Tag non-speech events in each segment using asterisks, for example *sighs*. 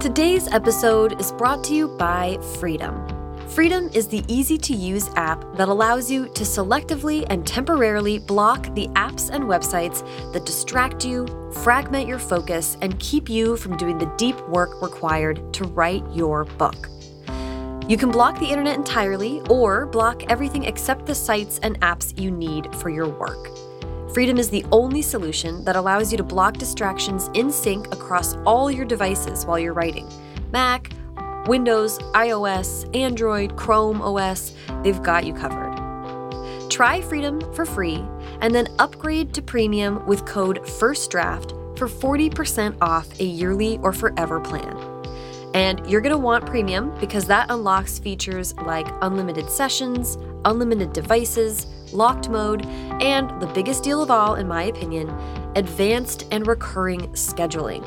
Today's episode is brought to you by Freedom. Freedom is the easy to use app that allows you to selectively and temporarily block the apps and websites that distract you, fragment your focus, and keep you from doing the deep work required to write your book. You can block the internet entirely or block everything except the sites and apps you need for your work. Freedom is the only solution that allows you to block distractions in sync across all your devices while you're writing Mac, Windows, iOS, Android, Chrome OS, they've got you covered. Try Freedom for free and then upgrade to premium with code FIRSTDRAFT for 40% off a yearly or forever plan. And you're going to want premium because that unlocks features like unlimited sessions, unlimited devices, locked mode, and the biggest deal of all, in my opinion, advanced and recurring scheduling.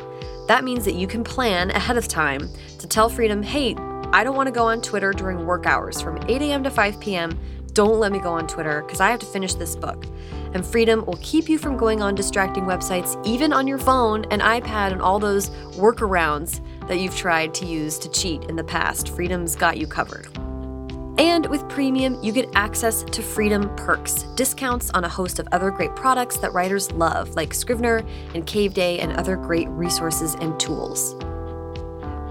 That means that you can plan ahead of time to tell Freedom, hey, I don't want to go on Twitter during work hours from 8 a.m. to 5 p.m. Don't let me go on Twitter because I have to finish this book. And Freedom will keep you from going on distracting websites, even on your phone and iPad and all those workarounds that you've tried to use to cheat in the past. Freedom's got you covered. And with Premium, you get access to Freedom perks, discounts on a host of other great products that writers love, like Scrivener and Caveday and other great resources and tools.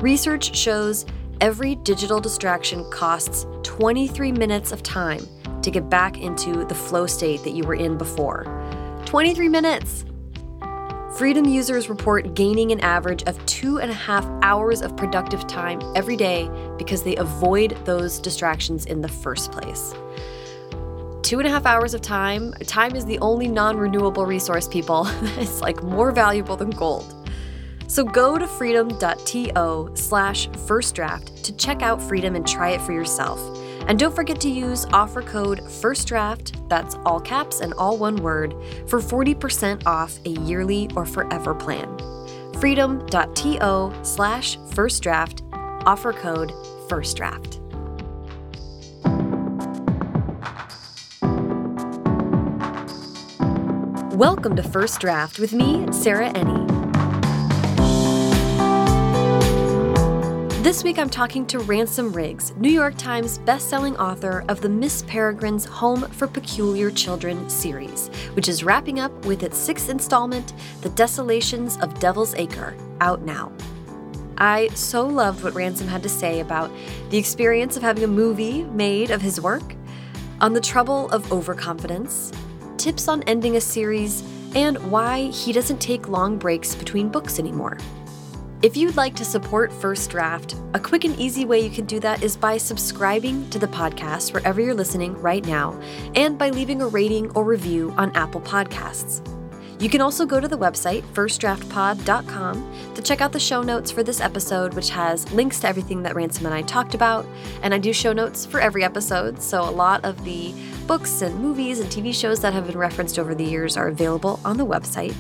Research shows every digital distraction costs 23 minutes of time to get back into the flow state that you were in before. 23 minutes! Freedom users report gaining an average of two and a half hours of productive time every day because they avoid those distractions in the first place. Two and a half hours of time. Time is the only non renewable resource, people. *laughs* it's like more valuable than gold. So go to freedom.to slash first draft to check out Freedom and try it for yourself. And don't forget to use offer code FIRSTDRAFT, that's all caps and all one word, for 40% off a yearly or forever plan. Freedom.to slash firstdraft, offer code FIRSTDRAFT. Welcome to First Draft with me, Sarah Enni. This week I'm talking to Ransom Riggs, New York Times bestselling author of the Miss Peregrine's Home for Peculiar Children series, which is wrapping up with its sixth installment, The Desolations of Devil's Acre, out now. I so loved what Ransom had to say about the experience of having a movie made of his work, on the trouble of overconfidence, tips on ending a series, and why he doesn't take long breaks between books anymore. If you'd like to support First Draft, a quick and easy way you can do that is by subscribing to the podcast wherever you're listening right now and by leaving a rating or review on Apple Podcasts. You can also go to the website, firstdraftpod.com, to check out the show notes for this episode, which has links to everything that Ransom and I talked about. And I do show notes for every episode, so a lot of the books and movies and TV shows that have been referenced over the years are available on the website.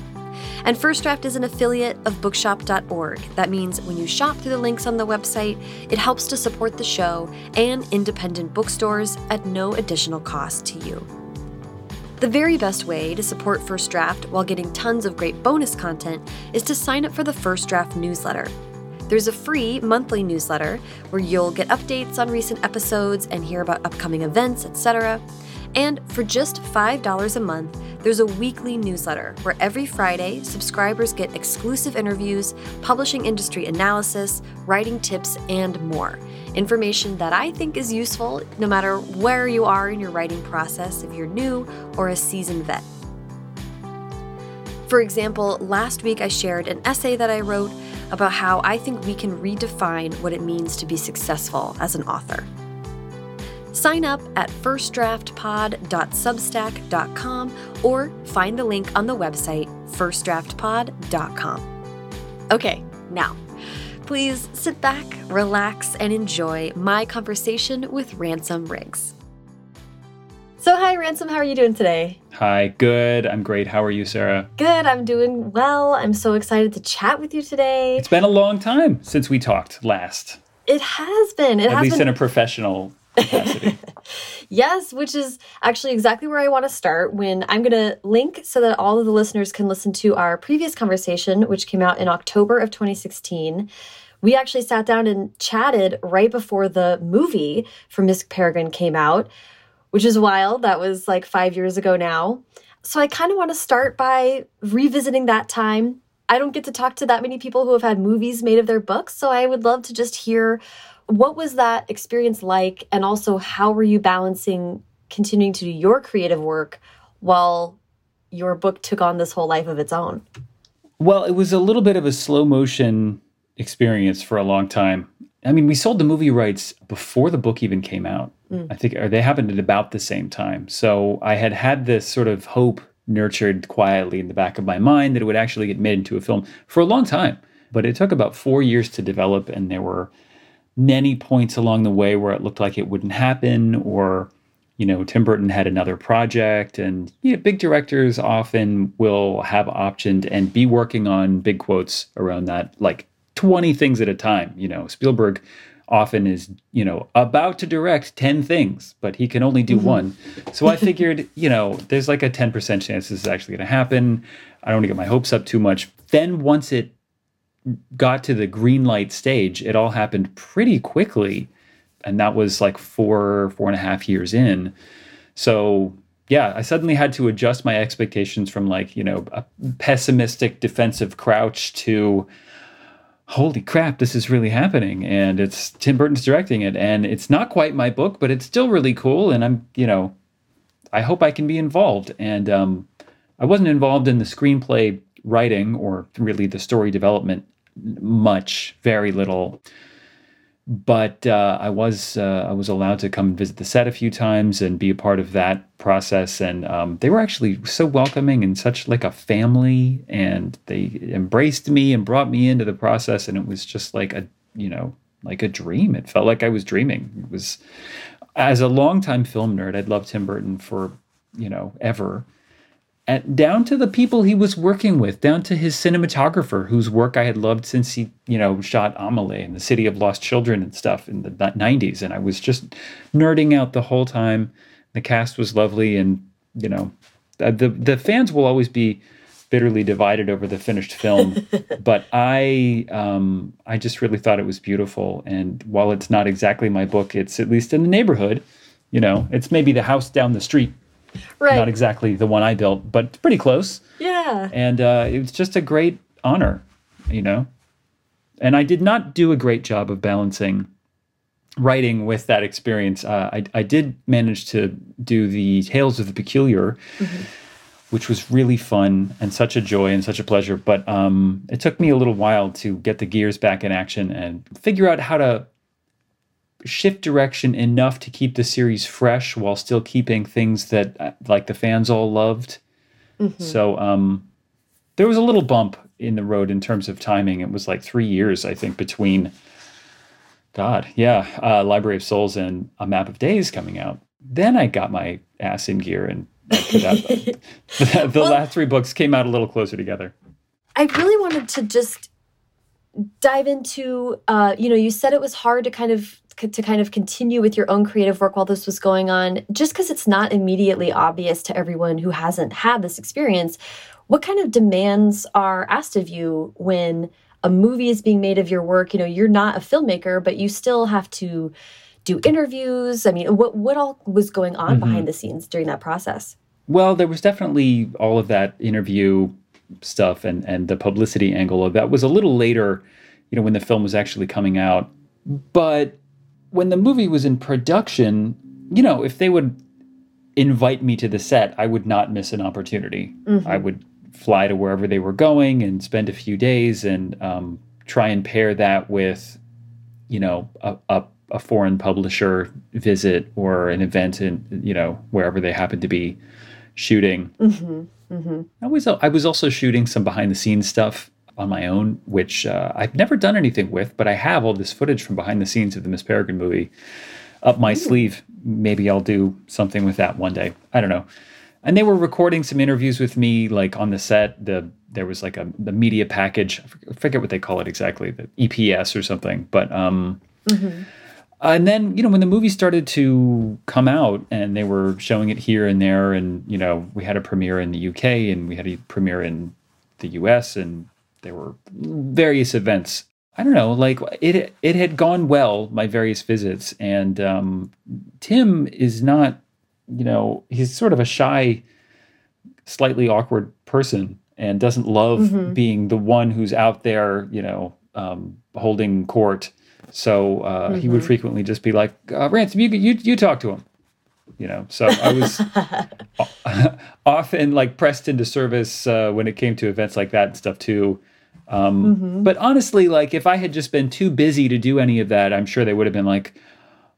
And First Draft is an affiliate of bookshop.org. That means when you shop through the links on the website, it helps to support the show and independent bookstores at no additional cost to you. The very best way to support First Draft while getting tons of great bonus content is to sign up for the First Draft newsletter. There's a free monthly newsletter where you'll get updates on recent episodes and hear about upcoming events, etc. And for just $5 a month, there's a weekly newsletter where every Friday, subscribers get exclusive interviews, publishing industry analysis, writing tips, and more. Information that I think is useful no matter where you are in your writing process, if you're new or a seasoned vet. For example, last week I shared an essay that I wrote about how I think we can redefine what it means to be successful as an author. Sign up at firstdraftpod.substack.com or find the link on the website firstdraftpod.com. Okay, now, please sit back, relax, and enjoy my conversation with Ransom Riggs. So, hi, Ransom, how are you doing today? Hi, good. I'm great. How are you, Sarah? Good. I'm doing well. I'm so excited to chat with you today. It's been a long time since we talked last. It has been. It At has least been. in a professional capacity. *laughs* yes, which is actually exactly where I want to start when I'm going to link so that all of the listeners can listen to our previous conversation, which came out in October of 2016, We actually sat down and chatted right before the movie for Miss Peregrine came out, which is wild. That was like five years ago now. So I kind of want to start by revisiting that time. I don't get to talk to that many people who have had movies made of their books, so I would love to just hear what was that experience like and also how were you balancing continuing to do your creative work while your book took on this whole life of its own? Well, it was a little bit of a slow motion experience for a long time. I mean, we sold the movie rights before the book even came out. Mm. I think, or they happened at about the same time. So I had had this sort of hope nurtured quietly in the back of my mind that it would actually get made into a film for a long time. But it took about four years to develop, and there were many points along the way where it looked like it wouldn't happen, or you know, Tim Burton had another project, and you know, big directors often will have optioned and be working on big quotes around that, like 20 things at a time. You know, Spielberg often is, you know, about to direct 10 things, but he can only do mm-hmm. one. So I figured, *laughs* you know, there's like a 10% chance this is actually going to happen. I don't want to get my hopes up too much. Then once it got to the green light stage, it all happened pretty quickly. And that was like four, four and a half years in. So yeah, I suddenly had to adjust my expectations from like, you know, a pessimistic defensive crouch to holy crap, this is really happening. And it's Tim Burton's directing it. And it's not quite my book, but it's still really cool. And I'm, you know, I hope I can be involved. And um, I wasn't involved in the screenplay writing or really the story development much, very little but uh, I was uh, I was allowed to come visit the set a few times and be a part of that process. And um, they were actually so welcoming and such like a family, and they embraced me and brought me into the process. And it was just like a you know like a dream. It felt like I was dreaming. It was as a longtime film nerd, I'd loved Tim Burton for you know ever and down to the people he was working with, down to his cinematographer, whose work I had loved since he, you know, shot Amelie and the City of Lost Children and stuff in the 90s. And I was just nerding out the whole time. The cast was lovely, and you know, the the fans will always be bitterly divided over the finished film. *laughs* but I, um, I just really thought it was beautiful. And while it's not exactly my book, it's at least in the neighborhood. You know, it's maybe the house down the street Right. Not exactly the one I built, but pretty close. Yeah. And uh, it was just a great honor, you know. And I did not do a great job of balancing writing with that experience. Uh, I, I did manage to do the Tales of the Peculiar, mm-hmm. which was really fun and such a joy and such a pleasure. But um, it took me a little while to get the gears back in action and figure out how to shift direction enough to keep the series fresh while still keeping things that uh, like the fans all loved. Mm-hmm. So um, there was a little bump in the road in terms of timing. It was like three years, I think, between God, yeah, uh, Library of Souls and A Map of Days coming out. Then I got my ass in gear and *laughs* the, the well, last three books came out a little closer together. I really wanted to just dive into uh, you know you said it was hard to kind of to kind of continue with your own creative work while this was going on just because it's not immediately obvious to everyone who hasn't had this experience what kind of demands are asked of you when a movie is being made of your work? You know you're not a filmmaker but you still have to do interviews. I mean what what all was going on mm -hmm. behind the scenes during that process? Well there was definitely all of that interview stuff and and the publicity angle of that was a little later you know when the film was actually coming out. But when the movie was in production, you know, if they would invite me to the set, I would not miss an opportunity. Mm-hmm. I would fly to wherever they were going and spend a few days and um, try and pair that with, you know, a, a, a, foreign publisher visit or an event in, you know, wherever they happened to be shooting. Mm-hmm. Mm-hmm. I was I was also shooting some behind the scenes stuff on my own, which uh, I've never done anything with, but I have all this footage from behind the scenes of the Miss Peregrine movie up my Ooh. sleeve. Maybe I'll do something with that one day. I don't know. And they were recording some interviews with me, like on the set. The there was like a the media package. I forget what they call it exactly, the EPS or something. But um, mm-hmm. and then you know when the movie started to come out, and they were showing it here and there, and you know we had a premiere in the UK, and we had a premiere in the US, and there were various events I don't know, like it it had gone well my various visits, and um, Tim is not, you know, he's sort of a shy, slightly awkward person, and doesn't love mm-hmm. being the one who's out there, you know, um, holding court. So uh, mm-hmm. he would mm-hmm. frequently just be like, uh, "Ransom, you you you talk to him," you know. So I was *laughs* *laughs* often like pressed into service uh, when it came to events like that and stuff too. Um, mm-hmm. But honestly, like if I had just been too busy to do any of that, I'm sure they would have been like,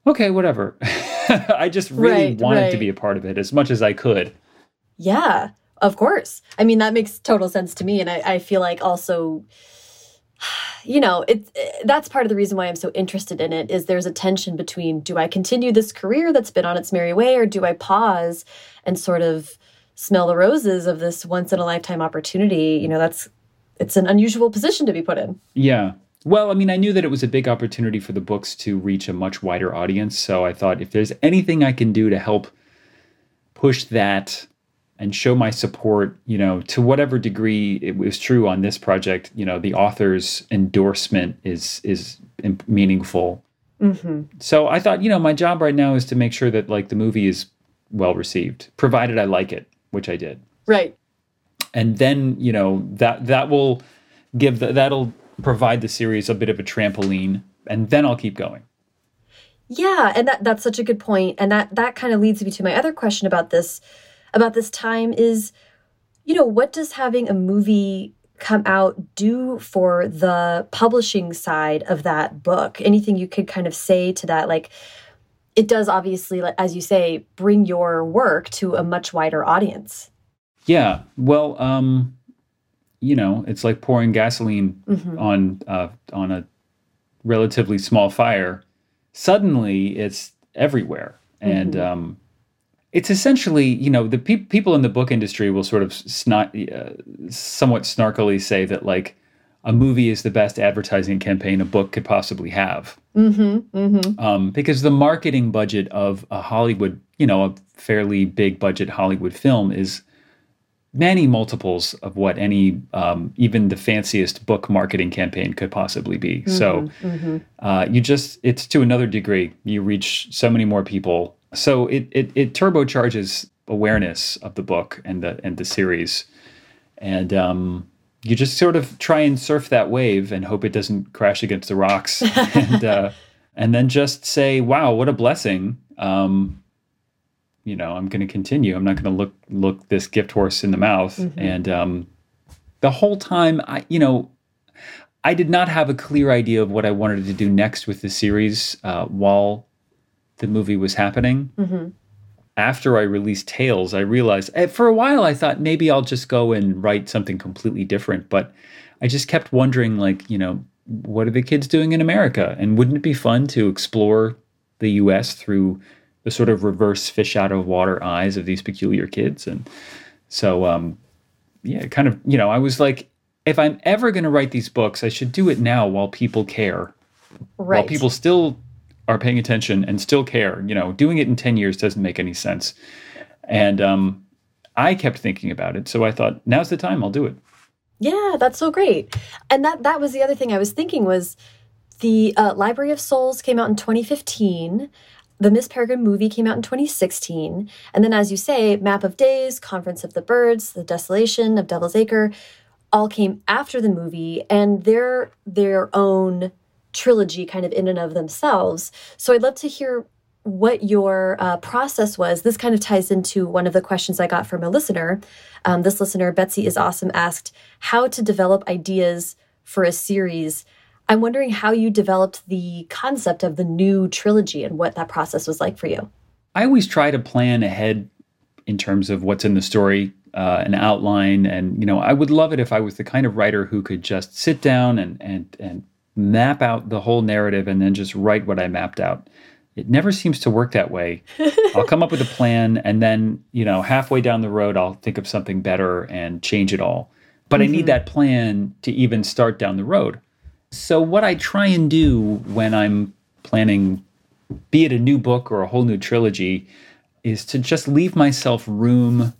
okay, whatever. *laughs* I just really right, wanted right. to be a part of it as much as I could. Yeah, of course. I mean, that makes total sense to me. And I, I feel like also, *sighs* you know, it, that's part of the reason why I'm so interested in it is there's a tension between do I continue this career that's been on its merry way or do I pause and sort of smell the roses of this once in a lifetime opportunity? You know, that's it's an unusual position to be put in. Yeah. Well, I mean, I knew that it was a big opportunity for the books to reach a much wider audience. So I thought if there's anything I can do to help push that and show my support, you know, to whatever degree it was true on this project, you know, the author's endorsement is is meaningful. Mm-hmm. So I thought, you know, my job right now is to make sure that like the movie is well received, provided I like it, which I did. Right and then you know that that will give the, that'll provide the series a bit of a trampoline and then I'll keep going. Yeah, and that that's such a good point and that that kind of leads me to my other question about this about this time is you know, what does having a movie come out do for the publishing side of that book? Anything you could kind of say to that like it does obviously as you say bring your work to a much wider audience. Yeah. Well, um, you know, it's like pouring gasoline mm-hmm. on uh, on a relatively small fire. Suddenly, it's everywhere, and mm-hmm. um, it's essentially, you know, the pe- people in the book industry will sort of snot, uh, somewhat snarkily say that like a movie is the best advertising campaign a book could possibly have. Mm-hmm, mm-hmm. Um, because the marketing budget of a Hollywood, you know, a fairly big budget Hollywood film is many multiples of what any um, even the fanciest book marketing campaign could possibly be. Mm-hmm, so mm-hmm. Uh, you just it's to another degree you reach so many more people. So it, it it turbocharges awareness of the book and the and the series. And um, you just sort of try and surf that wave and hope it doesn't crash against the rocks. *laughs* And uh, and then just say wow what a blessing. Um, you know, I'm going to continue. I'm not going to look look this gift horse in the mouth. Mm-hmm. And um, the whole time, I you know, I did not have a clear idea of what I wanted to do next with the series uh, while the movie was happening. Mm-hmm. After I released Tales, I realized eh, for a while I thought maybe I'll just go and write something completely different, but I just kept wondering, like, you know, what are the kids doing in America? And wouldn't it be fun to explore the U.S. through the sort of reverse fish out of water eyes of these peculiar kids. And so, um, yeah, kind of, you know, I was like, if I'm ever going to write these books, I should do it now while people care. Right. While people still are paying attention and still care. You know, doing it in 10 years doesn't make any sense. And um, I kept thinking about it. So I thought, now's the time, I'll do it. Yeah, that's so great. And that that was the other thing I was thinking was the uh, Library of Souls came out in 2015 the Miss Peregrine movie came out in 2016. And then, as you say, Map of Days, Conference of the Birds, The Desolation of Devil's Acre all came after the movie and they're their own trilogy kind of in and of themselves. So I'd love to hear what your uh, process was. This kind of ties into one of the questions I got from a listener. Um, this listener, Betsy is Awesome, asked how to develop ideas for a series I'm wondering how you developed the concept of the new trilogy and what that process was like for you. I always try to plan ahead in terms of what's in the story, uh, an outline, and you know, I would love it if I was the kind of writer who could just sit down and and and map out the whole narrative and then just write what I mapped out. It never seems to work that way. *laughs* I'll come up with a plan and then, you know, halfway down the road I'll think of something better and change it all. But mm-hmm. I need mm-hmm. that plan to even start down the road. So, what I try and do when I'm planning, be it a new book or a whole new trilogy, is to just leave myself room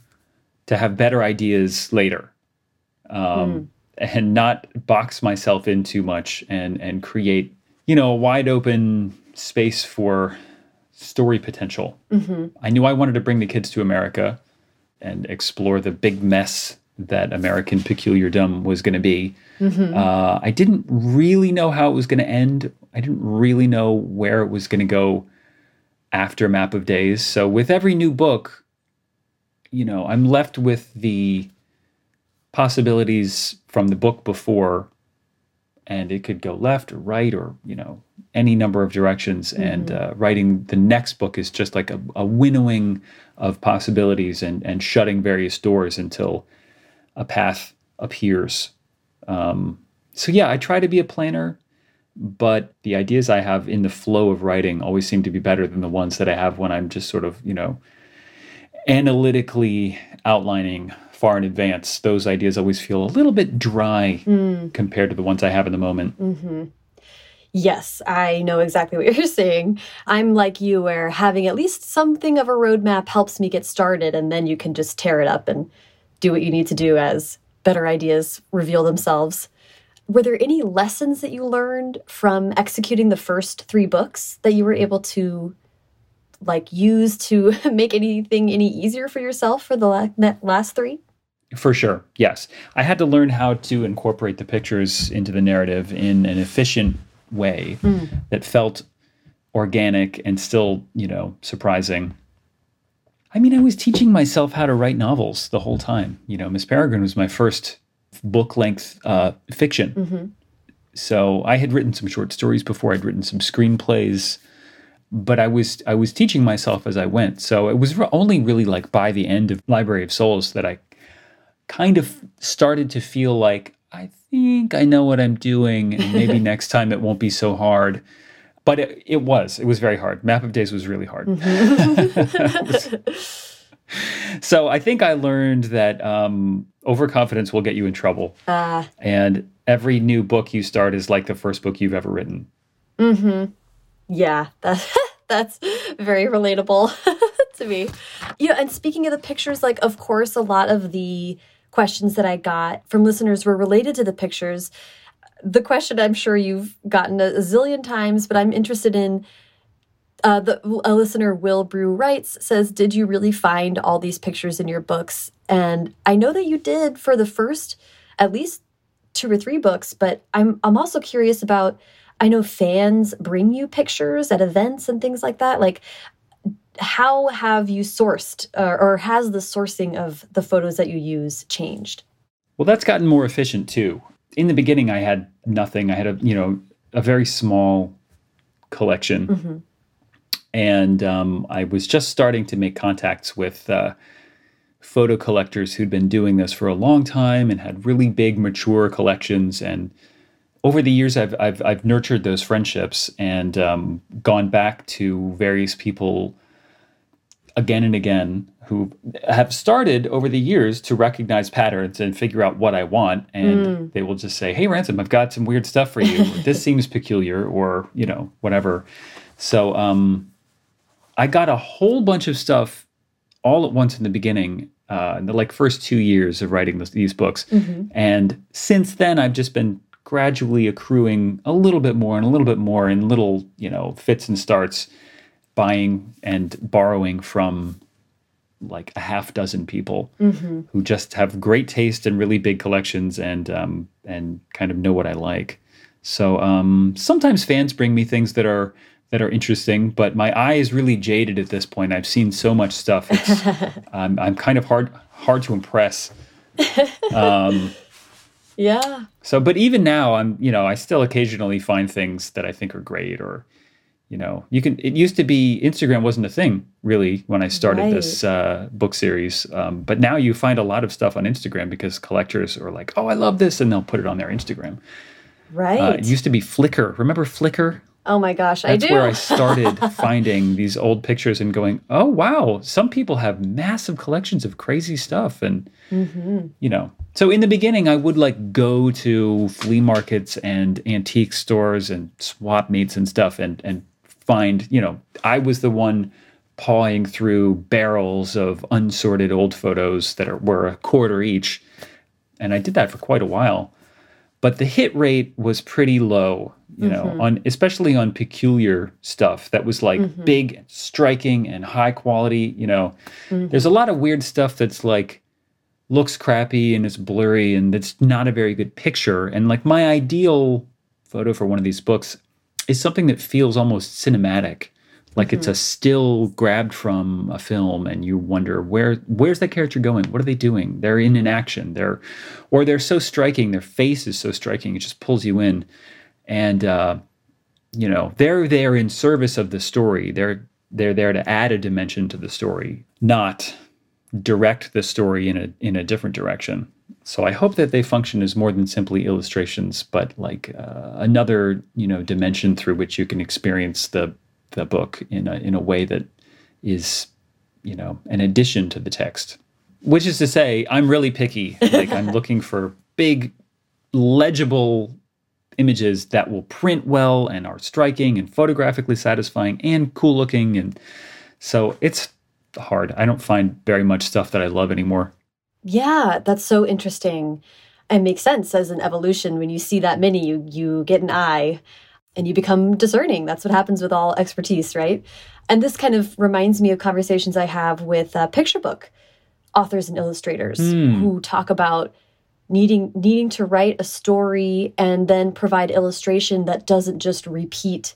to have better ideas later. Um, mm. and not box myself in too much and and create you know a wide open space for story potential. Mm-hmm. I knew I wanted to bring the kids to America and explore the big mess that American peculiardom was going to be. Mm-hmm. Uh, I didn't really know how it was going to end. I didn't really know where it was going to go after Map of Days. So with every new book, you know, I'm left with the possibilities from the book before and it could go left or right or you know any number of directions mm-hmm. and uh, writing the next book is just like a, a, winnowing of possibilities and and shutting various doors until a path appears um, so yeah i try to be a planner but the ideas i have in the flow of writing always seem to be better than the ones that i have when i'm just sort of you know analytically outlining far in advance, those ideas always feel a little bit dry mm. compared to the ones I have in the moment. Mm-hmm. Yes, I know exactly what *laughs* you're saying. I'm like you, where having at least something of a roadmap helps me get started, and then you can just tear it up and do what you need to do as better ideas reveal themselves. Were there any lessons that you learned from executing the first three books that you were able to like use to *laughs* make anything any easier for yourself for the last three? For sure, yes. I had to learn how to incorporate the pictures into the narrative in an efficient way mm. that felt organic and still, you know, surprising. I mean, I was teaching myself how to write novels the whole time. You know, Miss Peregrine was my first book length uh, fiction. Mm-hmm. So I had written some short stories before. I'd written some screenplays, but I was I was teaching myself as I went. So it was only really like by the end of Library of Souls that I kind of started to feel like I think I know what I'm doing, and maybe *laughs* next time it won't be so hard. But it, it, was. It was very hard. Map of Days was really hard. Mm-hmm. *laughs* *laughs* so I think I learned that um, overconfidence will get you in trouble. Uh, and every new book you start is like the first book you've ever written. Mm-hmm. Yeah, that's *laughs* that's very relatable to me. Yeah, and speaking of the pictures, like of course, a lot of the questions that I got from listeners were related to the pictures. The question I'm sure you've gotten a, zillion times, but I'm interested in uh, the a listener Will Brew writes says, "Did you really find all these pictures in your books?" And I know that you did for the first at least two or three books, but I'm I'm also curious about. I know fans bring you pictures at events and things like that. Like, how have you sourced uh, or has the sourcing of the photos that you use changed? Well, that's gotten more efficient too. In the beginning, I had nothing. I had a you know a very small collection, mm-hmm. and um, I was just starting to make contacts with uh, photo collectors who'd been doing this for a long time and had really big, mature collections. And over the years, I've I've, I've nurtured those friendships and um, gone back to various people again and again who have started over the years to recognize patterns and figure out what I want. And mm. they will just say, Hey, Ransom, I've got some weird stuff for you. *laughs* this seems peculiar, or, you know, whatever. So um, I got a whole bunch of stuff all at once in the beginning, uh, in the like first two years of writing this, these books. Mm-hmm. And since then, I've just been gradually accruing a little bit more and a little bit more in little, you know, fits and starts buying and borrowing from like a half dozen people mm-hmm. who just have great taste and really big collections and um, and kind of know what I like. So um, sometimes fans bring me things that are that are interesting, but my eye is really jaded at this point. I've seen so much stuff; it's, *laughs* um, I'm kind of hard hard to impress. *laughs* Um, yeah. So, but even now, I'm you know I still occasionally find things that I think are great or you know you can it used to be instagram wasn't a thing really when i started right. this uh, book series um, but now you find a lot of stuff on instagram because collectors are like oh i love this and they'll put it on their instagram. Right uh, it used to be flickr. Remember flickr? Oh my gosh that's i do. that's where i started *laughs* finding these old pictures and going oh wow some people have massive collections of crazy stuff and mm-hmm. you know. So in the beginning i would like go to flea markets and antique stores and swap meets and stuff and and find, you know, I was the one pawing through barrels of unsorted old photos that are, were a quarter each. And I did that for quite a while. but the hit rate was pretty low you know mm-hmm. on especially on peculiar stuff that was like mm-hmm. big striking and high quality you know mm-hmm. there's a lot of weird stuff that's like looks crappy and it's blurry and it's not a very good picture and like my ideal photo for one of these books is something that feels almost cinematic. Like mm-hmm. it's a mm-hmm. still grabbed from a film and you wonder where where's that character going? What are they doing? They're in an action. They're or they're so striking their face is so striking it just pulls you in. And uh, you know they're there in service of the story. They're they're there to add a dimension to the story not direct the story in a in a different direction so I hope that they function as more than simply illustrations, but like uh, another you know dimension through which you can experience the the book in a in a way that is you know an addition to the text. Which is to say, I'm really picky. Like I'm *laughs* looking for big, legible images that will print well and are striking and photographically satisfying and cool looking and so it's hard. I don't find very much stuff that I love anymore. Yeah, that's so interesting. And makes sense as an evolution. When you see that many, you you get an eye and you become discerning. That's what happens with all expertise, right? And this kind of reminds me of conversations I have with uh, picture book authors and illustrators mm. who talk about needing needing to write a story and then provide illustration that doesn't just repeat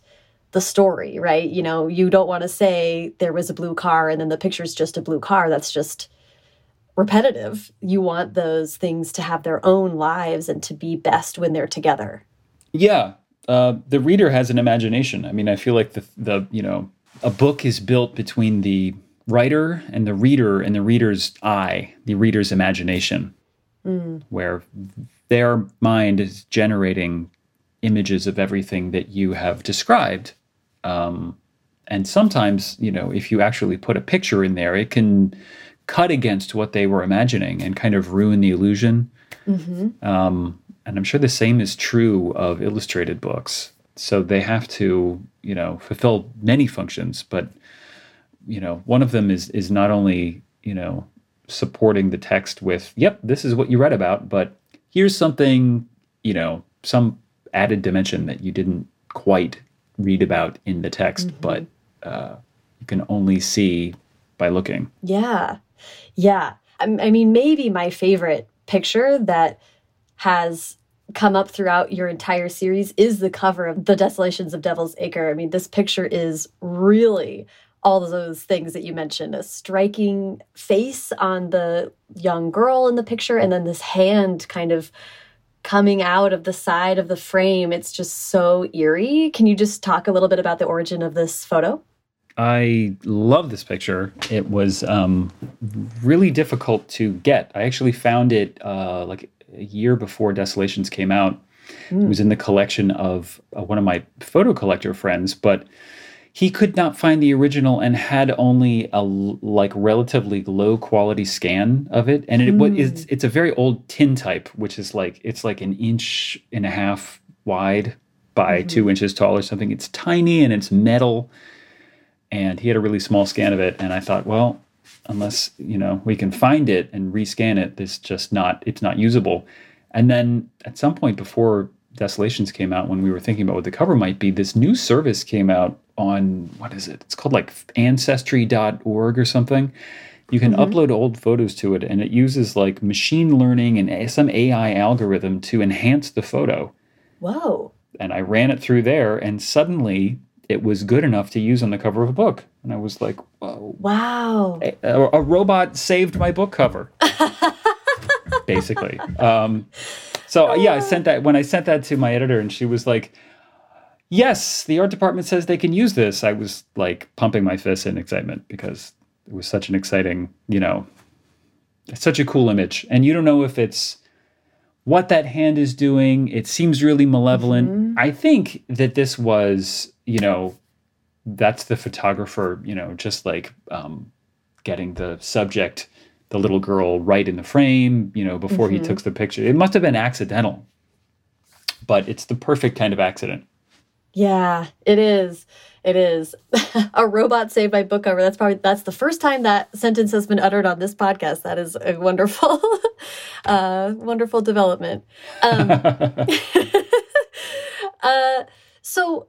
the story, right? You know, you don't want to say there was a blue car and then the picture's just a blue car. That's just repetitive. You want those things to have their own lives and to be best when they're together. Yeah. Uh, the reader has an imagination. I mean, I feel like the, the, you know, a book is built between the writer and the reader and the reader's eye, the reader's imagination, mm. where their mind is generating images of everything that you have described. Um, and sometimes, you know, if you actually put a picture in there, it can cut against what they were imagining and kind of ruin the illusion. Mm-hmm. Um, and I'm sure the same is true of illustrated books. So they have to, you know, fulfill many functions, but you know, one of them is is not only, you know, supporting the text with, yep, this is what you read about, but here's something, you know, some added dimension that you didn't quite read about in the text, mm-hmm. but uh, you can only see by looking. Yeah. Yeah. I mean, maybe my favorite picture that has come up throughout your entire series is the cover of The Desolations of Devil's Acre. I mean, this picture is really all of those things that you mentioned a striking face on the young girl in the picture, and then this hand kind of coming out of the side of the frame. It's just so eerie. Can you just talk a little bit about the origin of this photo? I love this picture. It was um, really difficult to get. I actually found it uh, like a year before Desolations came out. Mm. It hmm. was in the collection of uh, one of my photo collector friends, but he could not find the original and had only a like relatively low quality scan of it and it mm. it's, it's a very old tintype which is like it's like an inch and a half wide by mm-hmm. two inches tall or something it's tiny and it's metal and he had a really small scan of it and i thought well unless you know we can find it and rescan it this just not it's not usable. And then at some point before desolations came out when we were thinking about what the cover might be this new service came out on what is it? It's called like ancestry.org or something. You can mm-hmm. upload old photos to it and it uses like machine learning and some ai algorithm to enhance the photo. Whoa. And i ran it through there and suddenly it was good enough to use on the cover of a book. And I was like, whoa. Wow. A, a robot saved my book cover, *laughs* basically. Um, so, yeah, I sent that when I sent that to my editor, and she was like, yes, the art department says they can use this. I was like pumping my fist in excitement because it was such an exciting, you know, such a cool image. And you don't know if it's what that hand is doing. It seems really malevolent. Mm-hmm. I think that this was you know, that's the photographer, you know, just like um, getting the subject, the little girl, right in the frame, you know, before mm-hmm. he took the picture. It must have been accidental, but it's the perfect kind of accident. Yeah, it is. It is *laughs* a robot saved by book cover. That's probably that's the first time that sentence has been uttered on this podcast. That is a wonderful, *laughs* uh, wonderful development. Um, *laughs* uh, so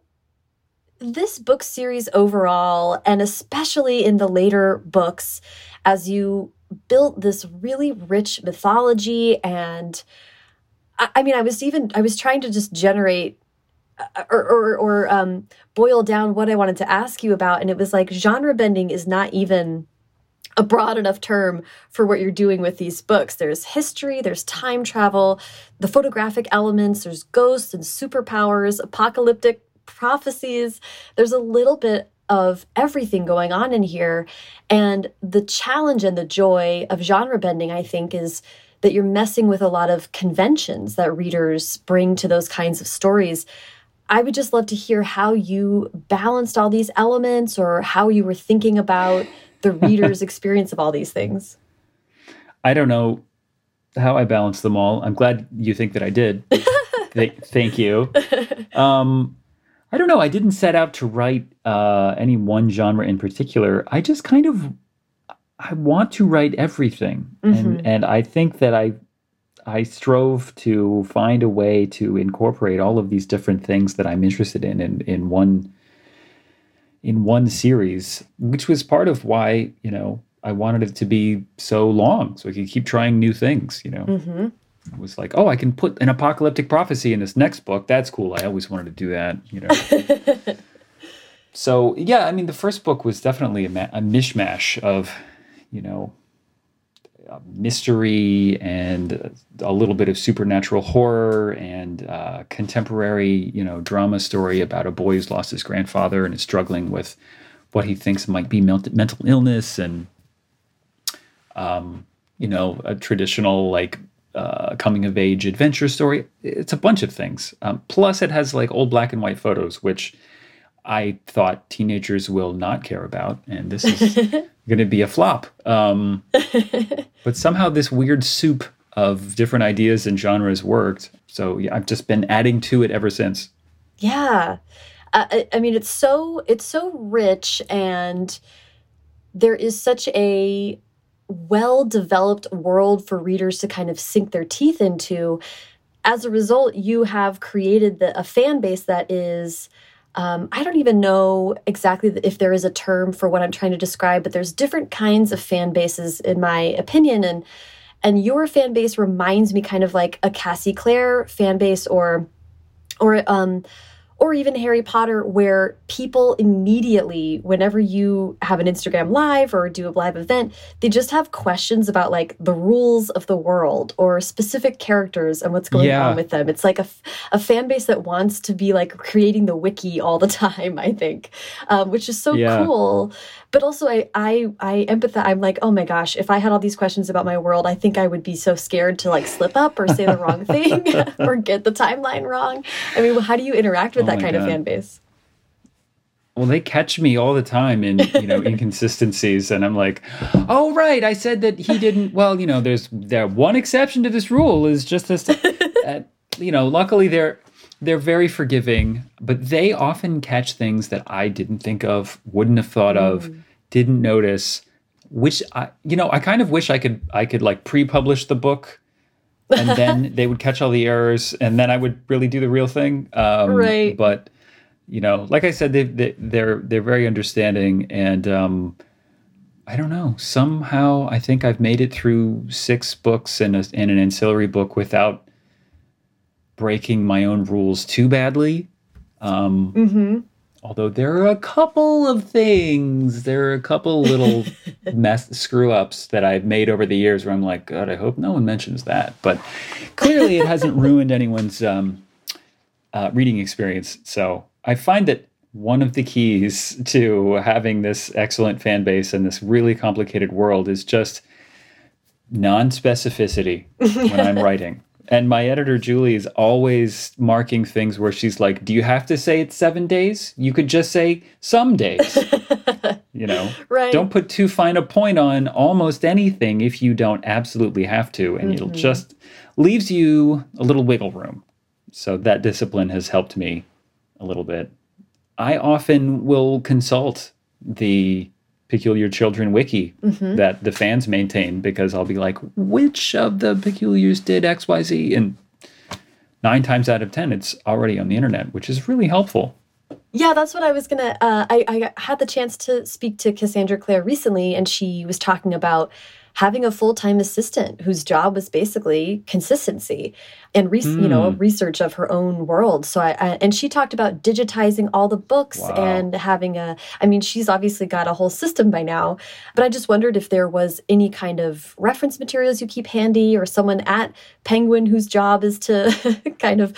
this book series overall, and especially in the later books, as you built this really rich mythology and I, I mean, I was even I was trying to just generate uh, or or, or um, boil down what I wanted to ask you about, and it was like genre bending is not even a broad enough term for what you're doing with these books. There's history, there's time travel, the photographic elements, there's ghosts and superpowers, apocalyptic prophecies. There's a little bit of everything going on in here. And the challenge and the joy of genre bending, I think, is that you're messing with a lot of conventions that readers bring to those kinds of stories. I would just love to hear how you balanced all these elements or how you were thinking about the *laughs* reader's experience of all these things. I don't know how I balanced them all. I'm glad you think that I did. *laughs* Th thank you. Um, *laughs* I don't know. I didn't set out to write uh, any one genre in particular. I just kind of I want to write everything, mm -hmm. and mm-hmm. and I think that I I strove to find a way to incorporate all of these different things that I'm interested in in, in one in one series, which was part of why you know I wanted it to be so long, so I could keep trying new things. You know, mm-hmm. Was like, oh, I can put an apocalyptic prophecy in this next book. That's cool. I always wanted to do that. You know. *laughs* so yeah, I mean, the first book was definitely a, ma- a mishmash of, you know, mystery and a little bit of supernatural horror and uh, contemporary, you know, drama story about a boy who's lost his grandfather and is struggling with what he thinks might be mental illness and, um, you know, a traditional like uh, coming of age adventure story. It's a bunch of things. Um, plus, it has like old black and white photos, which I thought teenagers will not care about, and this is *laughs* going to be a flop. Um, *laughs* but somehow this weird soup of different ideas and genres worked. So yeah, I've just been adding to it ever since. Yeah, uh, I, I mean it's so it's so rich, and there is such a well developed world for readers to kind of sink their teeth into. As a result, you have created the, a fan base that is um, I don't even know exactly if there is a term for what I'm trying to describe, but there's different kinds of fan bases, in my opinion, and and your fan base reminds me kind of like a Cassie Clare fan base, or or um, or even Harry Potter, where people immediately, whenever you have an Instagram live or do a live event, they just have questions about like the rules of the world or specific characters and what's going yeah. on with them. It's like a, a fan base that wants to be like creating the wiki all the *laughs* time, I think, um, which is so yeah. cool. But also, I, I, I empathize. I'm like, oh my gosh, if I had all these questions about my world, I think I would be so scared to like slip up or say the wrong *laughs* thing *laughs* or get the timeline wrong. I mean, how do you interact with oh that kind God. of fan base? Well, they catch me all the time in you know *laughs* inconsistencies, and I'm like, "Oh, right, I said that he didn't." Well, you know, there's there one exception to this rule is just this. uh, you know, luckily they're they're very forgiving, but they often catch things that I didn't think of, wouldn't have thought mm. of, didn't notice. Which I, you know, I kind of wish I could I could like pre-publish the book, and *laughs* then they would catch all the errors, and then I would really do the real thing. Um, right. But you know, like I said, they, they they're they're very understanding, and um, I don't know. Somehow, I think I've made it through six books and, a, and an ancillary book without breaking my own rules too badly. Um, mm-hmm. Although there are a couple of things, there are a couple little *laughs* mess screw ups that I've made over the years where I'm like, God, I hope no one mentions that. But clearly, it hasn't *laughs* ruined anyone's um, uh, reading experience. So I find that one of the keys *laughs* to having this excellent fan base and this really complicated world is just non specificity when I'm writing. And my editor Julie is always marking things where she's like, "Do you have to say it's 7 days? You could just say some days." *laughs* you know. Right. Don't put too fine a point on almost anything if you don't absolutely have to and mm-hmm. it'll just leaves you a little wiggle room. So that discipline has helped me a little bit. I often will consult the Peculiar Children wiki Mm-hmm. that the fans maintain because I'll be like, which of the Peculiars did XYZ? And nine times out of 10, it's already on the internet, which is really helpful. Yeah, that's what I was gonna. Uh, I I had the chance to speak to Cassandra Clare recently, and she was talking about having a full time assistant whose job was basically consistency and re- you know research of her own world. So I, I and she talked about digitizing all the books Wow. and having a. I mean, she's obviously got a whole system by now, but I just wondered if there was any kind of reference materials you keep handy, or someone at Penguin whose job is to *laughs* kind of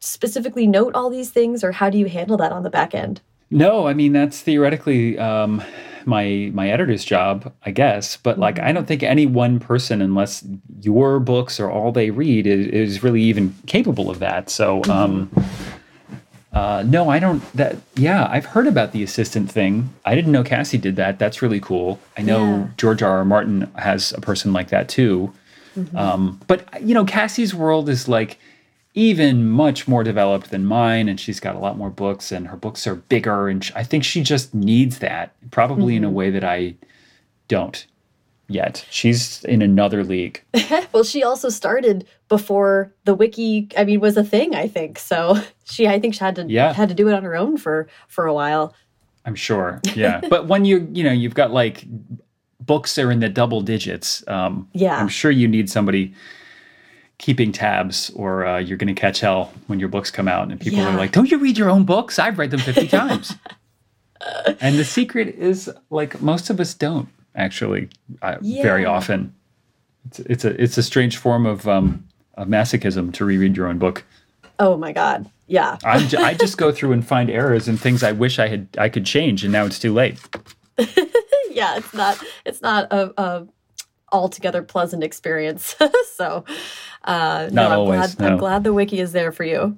specifically note all these things, or how do you handle that on the back end? No, I mean that's theoretically um, my my editor's job, I guess. But like, I don't think any one person, unless your books are all they read, is, is really even capable of that. So, um, uh, no, I don't. That yeah, I've heard about the assistant thing. I didn't know Cassie did that. That's really cool. I know Yeah. George R. R. Martin has a person like that too. Um, but you know, Cassie's world is like even much more developed than mine, and she's got a lot more books, and her books are bigger, and sh- I think she just needs that, probably in a way that I don't yet. She's in another league. *laughs* Well, she also started before the wiki. I mean, was a thing. I think so. *laughs* She, I think, she had to Yeah. had to do it on her own for for a while. I'm sure. *laughs* Yeah, but when you you know you've got like books are in the double digits. Um, Yeah. I'm sure you need somebody keeping tabs, or uh, you're going to catch hell when your books come out, and people Yeah. are like, "Don't you read your own books? I've read them 50 times." *laughs* and the secret is like most of us don't actually uh, very often. It's, it's a it's a strange form of um, of masochism to reread your own book. Oh my god. Yeah. I'm j- I just go *laughs* through and find errors and things I wish I had I could change, and now it's too late. *laughs* yeah. It's not. It's not a. a altogether pleasant experience. *laughs* So uh no, Not I'm always, glad, I'm glad the wiki is there for you.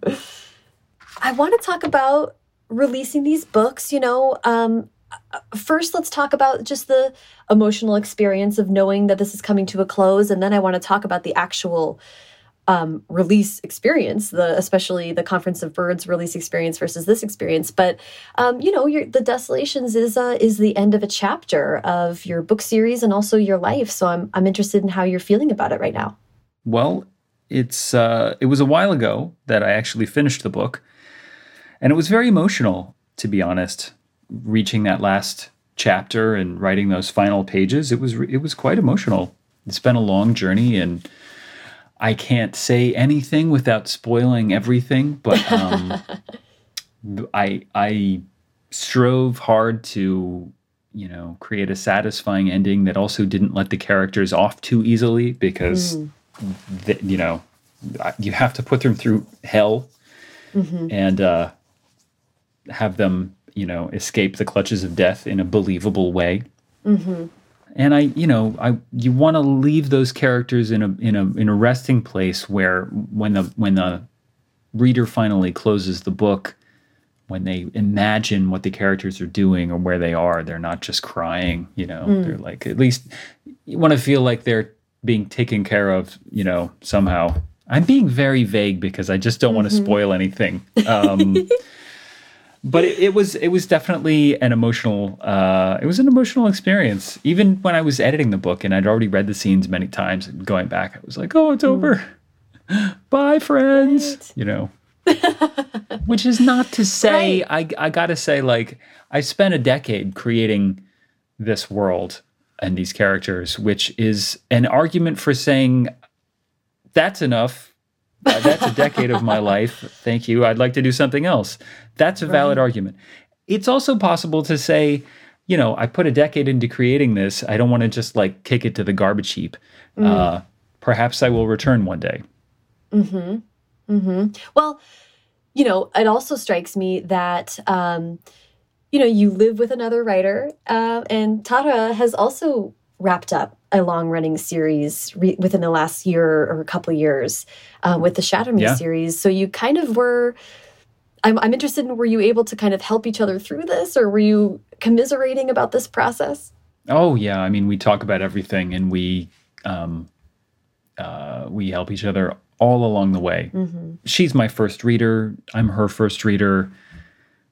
I want to talk about releasing these books you know um first let's talk about just the emotional experience of knowing that this is coming to a close and then i want to talk about the actual um, release experience the especially the conference of birds release experience versus this experience but um, you know your, the desolations is uh, is the end of a chapter of your book series and also your life so i'm i'm interested in how you're feeling about it right now Well, it's uh, it was a while ago that I actually finished the book, and it was very emotional, to be honest. Reaching that last chapter and writing those final pages, it was it was quite emotional. It's been a long journey, and I can't say anything without spoiling everything. But um, *laughs* I I strove hard to you know create a satisfying ending that also didn't let the characters off too easily because th- you know you have to put them through hell and uh, have them you know escape the clutches of death in a believable way and i you know i you want to leave those characters in a in a in a resting place where when the when the reader finally closes the book when they imagine what the characters are doing or where they are they're not just crying you know they're like at least you want to feel like they're being taken care of you know somehow. I'm being very vague because i just don't want to spoil anything. Um, *laughs* but it, it was it was definitely an emotional uh, it was an emotional experience. Even when i was editing the book and i'd already read the scenes many times and going back i was like oh it's over. *laughs* Bye friends Right. you know? *laughs* Which is not to say I, I gotta say like i spent a decade creating this world and these characters which is an argument for saying that's enough. Uh, that's a decade of my *laughs* life. Thank you. I'd like to do something else that's a valid argument it's also possible to say you know i put a decade into creating this i don't want to just like kick it to the garbage heap uh, perhaps i will return one day Mm-hmm. Mm-hmm. Well, you know, it also strikes me that, um, you know, you live with another writer, uh, and Tahereh has also wrapped up a long running series re- within the last year or a couple years uh, with the Shatter Me Yeah. series. So you kind of were. I'm, I'm interested in were you able to kind of help each other through this or were you commiserating about this process? Oh yeah, I mean we talk about everything and we um, uh, we help each other all along the way. She's my first reader. I'm her first reader,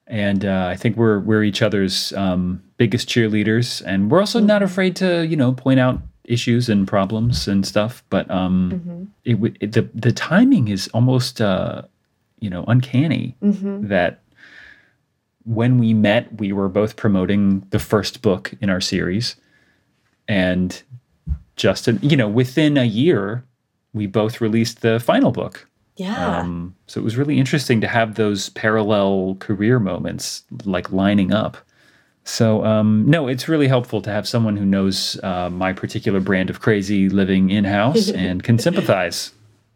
and uh, I think we're we're each other's um, biggest cheerleaders, and we're also mm-hmm. not afraid to you know point out issues and problems and stuff. But um, mm-hmm. it, it, the the timing is almost uh, you know uncanny mm-hmm. that when we met, we were both promoting the first book in our series, and just you know within a year, we both released the final book. Yeah. Um, so it was really interesting to have those parallel career moments like lining up. So um, no, it's really helpful to have someone who knows uh, my particular brand of crazy living in house *laughs* and can sympathize. *laughs*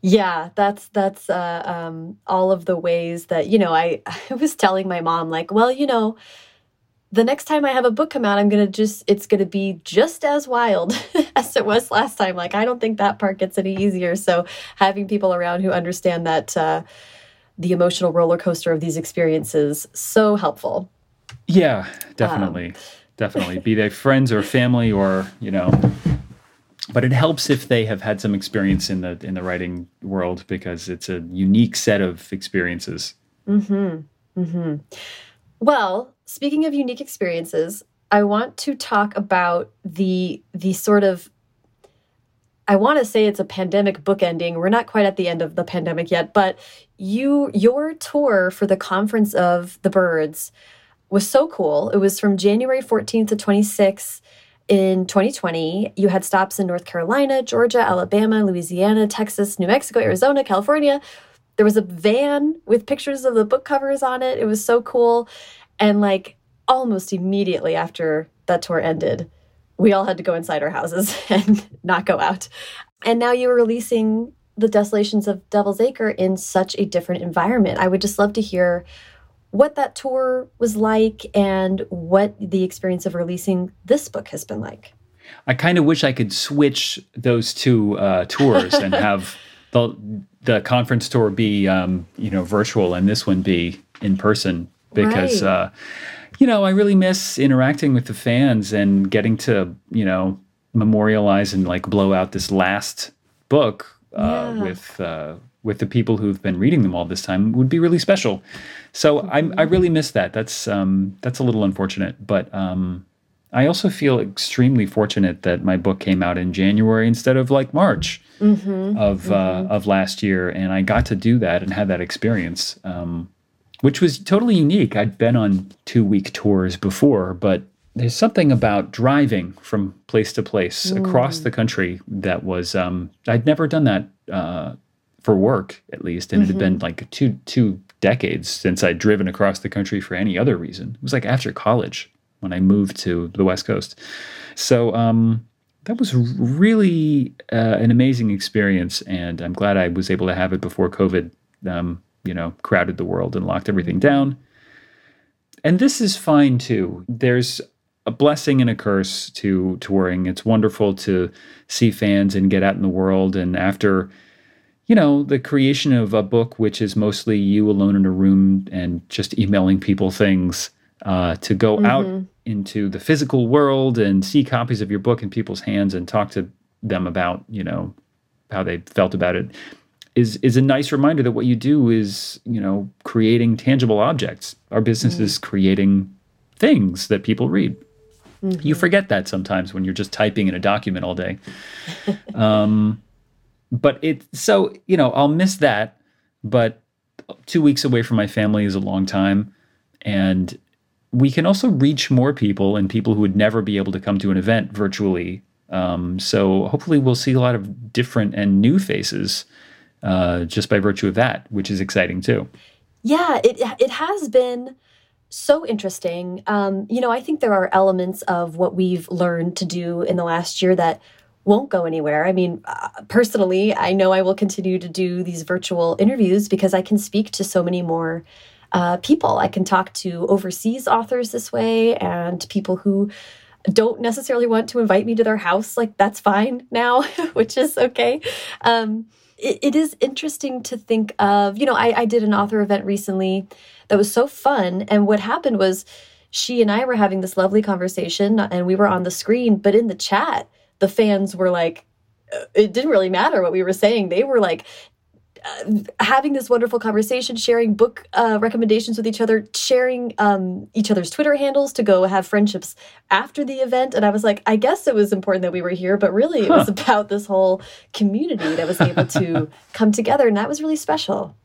yeah, that's that's uh, um, all of the ways that you know. I *laughs* I was telling my mom like, well, you know, the next time I have a book come out, I'm going to just, it's going to be just as wild *laughs* as it was last time. Like, I don't think that part gets any easier. So, having people around who understand that, uh, the emotional roller coaster of these experiences, so helpful. Yeah, definitely. Um, definitely. Be they friends or family or, you know, but it helps if they have had some experience in the in the writing world because it's a unique set of experiences. Mhm. Mhm. Well, speaking of unique experiences, I want to talk about the the sort of I want to say it's a pandemic bookending. We're not quite at the end of the pandemic yet, but you your tour for the Conference of the Birds was so cool. It was from January 14th to 26th in 2020. You had stops in North Carolina, Georgia, Alabama, Louisiana, Texas, New Mexico, Arizona, California. There was a van with pictures of the book covers on it. It was so cool. And like almost immediately after that tour ended, we all had to go inside our houses *laughs* and not go out. And now you are releasing The Desolations of Devil's Acre in such a different environment. I would just love to hear what that tour was like and what the experience of releasing this book has been like. I kind of wish I could switch those two uh, tours and *laughs* have the the conference tour be um, you know virtual and this one be in person because right. uh, you know I really miss interacting with the fans and getting to you know memorialize and like blow out this last book uh, yeah. with uh, with the people who've been reading them all this time would be really special. So mm-hmm. I I really miss that. That's um, that's a little unfortunate, but um, I also feel extremely fortunate that my book came out in January instead of like March mm-hmm. of uh, mm-hmm. Uh, of last year, and I got to do that and have that experience. Um, which was totally unique. I'd been on two week tours before, but there's something about driving from place to place mm. across the country that was um, I'd never done that uh, for work at least, and mm-hmm. it had been mm-hmm. like two two decades since I'd driven across the country for any other reason. It was like after college when I moved to the West Coast. So um, that was really uh, an amazing experience, and I'm glad I was able to have it before COVID. Um, you know, crowded the world and locked everything down. And this is fine too. There's a blessing and a curse to touring. It's wonderful to see fans and get out in the world. And after, you know, the creation of a book, which is mostly you alone in a room and just emailing people things, uh, to go mm-hmm. out into the physical world and see copies of your book in people's hands and talk to them about, you know, how they felt about it is is a nice reminder that what you do is you know creating tangible objects. Our business mm-hmm. is creating things that people read. Mm-hmm. You forget that sometimes when you're just typing in a document all day. *laughs* um, but it so you know I'll miss that, but two weeks away from my family is a long time, and we can also reach more people and people who would never be able to come to an event virtually. Um, so hopefully we'll see a lot of different and new faces uh, just by virtue of that, which is exciting too. Yeah, it it has been so interesting. Um, you know, I think there are elements of what we've learned to do in the last year that won't go anywhere. I mean, uh, personally, I know I will continue to do these virtual interviews because I can speak to so many more uh, people. I can talk to overseas authors this way and people who don't necessarily want to invite me to their house. Like, that's fine now, *laughs* which is okay. Um, it, is interesting to think of, you know, I, I did an author event recently that was so fun. And what happened was she and I were having this lovely conversation and we were on the screen, but in the chat, the fans were like, uh, it didn't really matter what we were saying. They were like, uh, having this wonderful conversation, sharing book uh, recommendations with each other, sharing um, each other's Twitter handles to go have friendships after the event. And I was like, I guess it was important that we were here, but really it huh. was about this whole community that was able to *laughs* come together. And that was really special.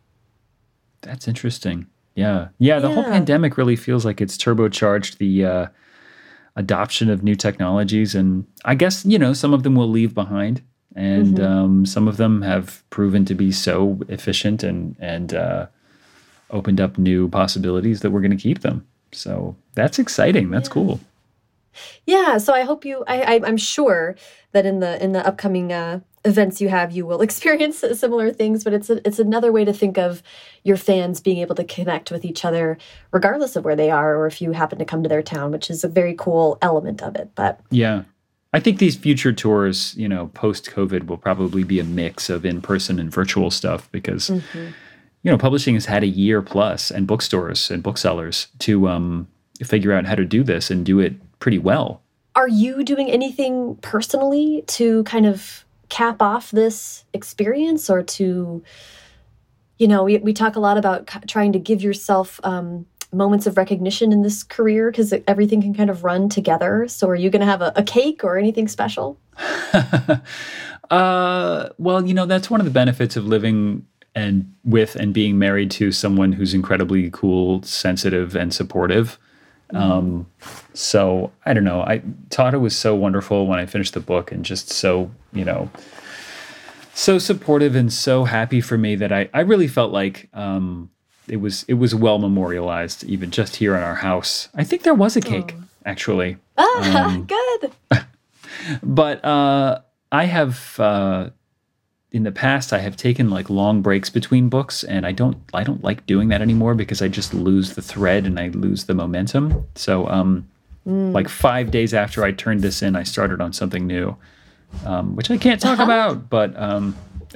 That's interesting. Yeah. Yeah. The yeah. whole pandemic really feels like it's turbocharged the uh, adoption of new technologies. And I guess, you know, some of them will leave behind and mm-hmm. um, some of them have proven to be so efficient and and uh, opened up new possibilities that we're going to keep them. So that's exciting. That's yeah. cool. Yeah. So I hope you. I, I am sure that in the in the upcoming uh, events you have, you will *laughs* experience similar things. But it's a, it's another way to think of your fans being able to connect with each other, regardless of where they are, or if you happen to come to their town, which is a very cool element of it. But yeah, I think these future tours, you know, post COVID, will probably be a mix of in person and virtual stuff because, mm-hmm. you know, publishing has had a year plus, and bookstores and booksellers to um, figure out how to do this and do it pretty well. Are you doing anything personally to kind of cap off this experience or to, you know, we, we talk a lot about trying to give yourself um, moments of recognition in this career because everything can kind of run together. So, are you going to have a, a, cake or anything special? *laughs* uh, well, you know, that's one of the benefits of living and with and being married to someone who's incredibly cool, sensitive, and supportive. Mm. Um, so I don't know. I Tahereh was so wonderful when I finished the book and just so, you know, so supportive and so happy for me that I, I really felt like um, it was it was well memorialized even just here in our house. I think there was a cake oh. actually. Ah, *laughs* um, good. *laughs* but uh, I have uh, in the past I have taken like long breaks between books, and I don't I don't like doing that anymore because I just lose the thread and I lose the momentum. So um, mm. like five days after I turned this in, I started on something new, um, which I can't talk about, but. Um, *laughs*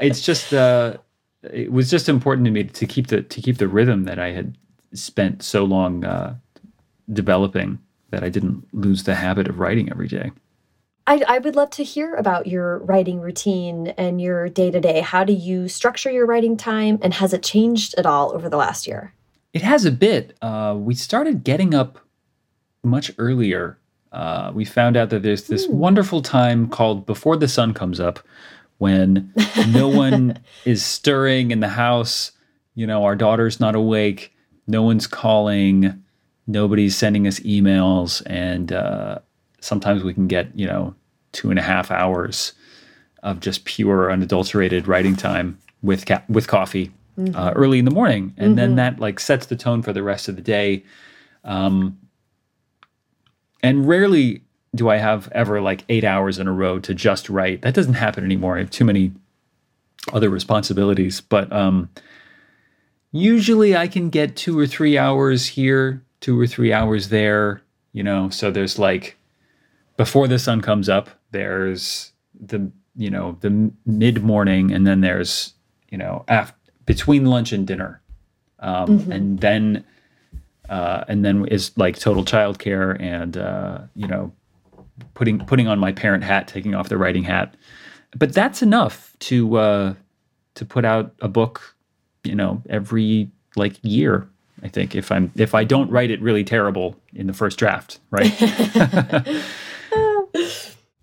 it's just uh, it was just important to me to keep the to keep the rhythm that I had spent so long uh, developing that I didn't lose the habit of writing every day. I, I would love to hear about your writing routine and your day to day. How do you structure your writing time, and has it changed at all over the last year? It has a bit. Uh, we started getting up much earlier. Uh, we found out that there's this mm. wonderful time called before the sun comes up, when no *laughs* one is stirring in the house. You know, our daughter's not awake. No one's calling. Nobody's sending us emails. And uh, sometimes we can get, you know, two and a half hours of just pure, unadulterated writing time with ca- with coffee mm-hmm. uh, early in the morning, and mm-hmm. then that like sets the tone for the rest of the day. Um, and rarely do I have ever like eight hours in a row to just write. That doesn't happen anymore. I have too many other responsibilities. But um, usually I can get two or three hours here, two or three hours there, you know. So there's like before the sun comes up, there's the, you know, the mid morning, and then there's, you know, after, between lunch and dinner. Um, mm-hmm. And then, uh, and then is like total childcare and, uh, you know, putting putting on my parent hat, taking off the writing hat. But that's enough to uh, to put out a book, you know, every like year. I think if I'm if I don't write it really terrible in the first draft, right? *laughs* *laughs*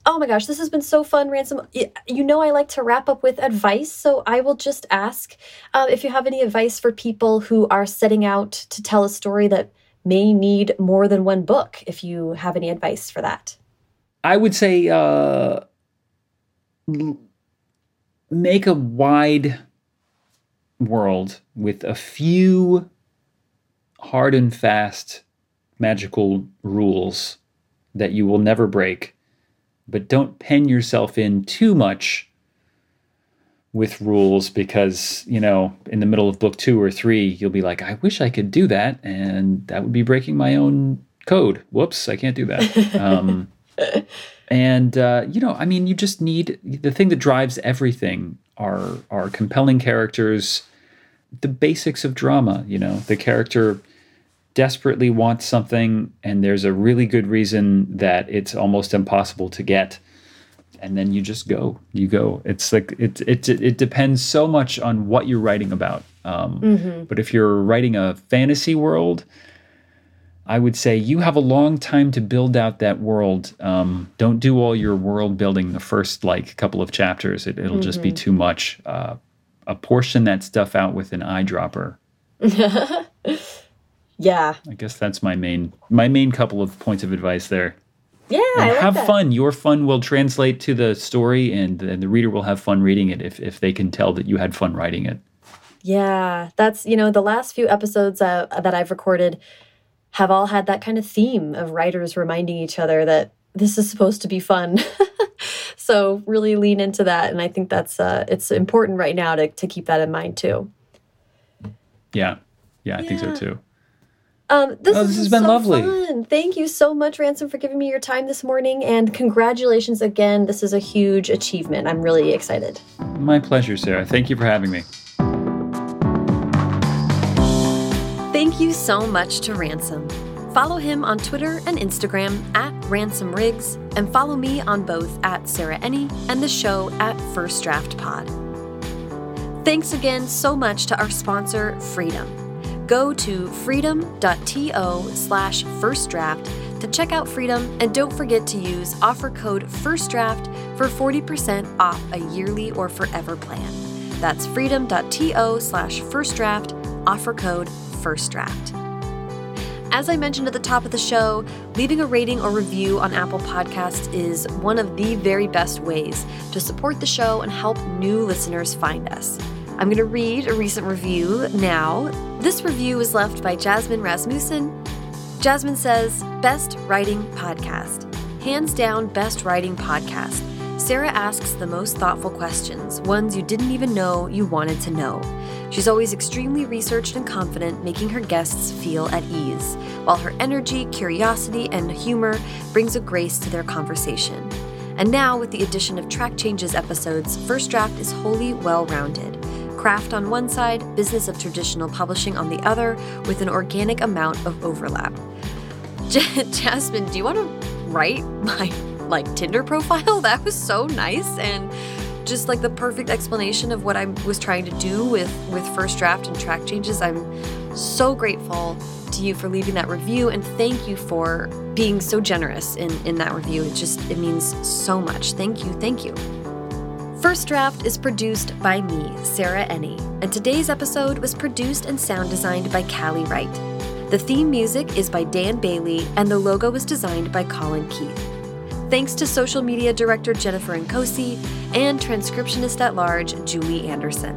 oh my gosh, this has been so fun, Ransom. You know, I like to wrap up with advice, so I will just ask uh, if you have any advice for people who are setting out to tell a story that may need more than one book. If you have any advice for that. I would say uh, make a wide world with a few hard and fast magical rules that you will never break, but don't pen yourself in too much with rules because, you know, in the middle of book two or three, you'll be like, I wish I could do that. And that would be breaking my own code. Whoops, I can't do that. Um, *laughs* and uh, you know, I mean, you just need the thing that drives everything are are compelling characters, the basics of drama. You know, the character desperately wants something, and there's a really good reason that it's almost impossible to get. and then you just go. You go. It's like it it it depends so much on what you're writing about. Um, mm-hmm. But if you're writing a fantasy world, I would say you have a long time to build out that world. Um, don't do all your world building the first like couple of chapters. It, will mm-hmm. just be mm-hmm. too much. Uh, apportion that stuff out with an eyedropper. *laughs* yeah. I guess that's my main my main couple of points of advice there. Yeah, like have that. fun. Your fun will translate to the story, and, and the reader will have fun reading it if if they can tell that you had fun writing it. Yeah, that's you know the last few episodes uh, that I've recorded have all had that kind of theme of writers reminding each other that this is supposed to be fun. *laughs* so really lean into that, and I think that's uh, it's important right now to to keep that in mind too. Yeah, yeah, I yeah. think so too. Um, this, oh, this has been so lovely. Fun. Thank you so much, Ransom, for giving me your time this morning, and congratulations again. This is a huge achievement. I'm really excited. My pleasure, Sarah. Thank you for having me. Thank you so much to Ransom. Follow him on Twitter and Instagram at Ransom Riggs, and follow me on both at Sarah Enni and the show at First Draft Pod. Thanks again so much to our sponsor, Freedom. Go to freedom.to slash firstdraft to check out Freedom, and don't forget to use offer code FIRSTDRAFT for 40% off a yearly or forever plan. That's freedom.to slash firstdraft, offer code FIRSTDRAFT. As I mentioned at the top of the show, leaving a rating or review on Apple Podcasts is one of the very best ways to support the show and help new listeners find us. I'm going to read a recent review now. This review was left by Jasmine Rasmussen. Jasmine says, Best Writing Podcast. Hands down, best writing podcast. Sarah asks the most thoughtful questions, ones you didn't even know you wanted to know. She's always extremely researched and confident, making her guests feel at ease, while her energy, curiosity, and humor brings a grace to their conversation. And now, with the addition of track changes episodes, First Draft is wholly well rounded. Craft on one side, business of traditional publishing on the other, with an organic amount of overlap. *laughs* Jasmine, do you want to write my like Tinder profile. *laughs* That was so nice and just like the perfect explanation of what I was trying to do with with first draft and track changes. I'm so grateful to you for leaving that review and thank you for being so generous in in that review. It just it means so much. Thank you. Thank you. First Draft is produced by me, Sarah Enni, and today's episode was produced and sound designed by Callie Wright. The theme music is by Dan Bailey, and the logo was designed by Colin Keith. Thanks to social media director Jennifer Nkosi and transcriptionist at large Julie Anderson.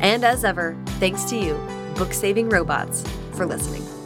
And as ever, thanks to you, book saving robots, for listening.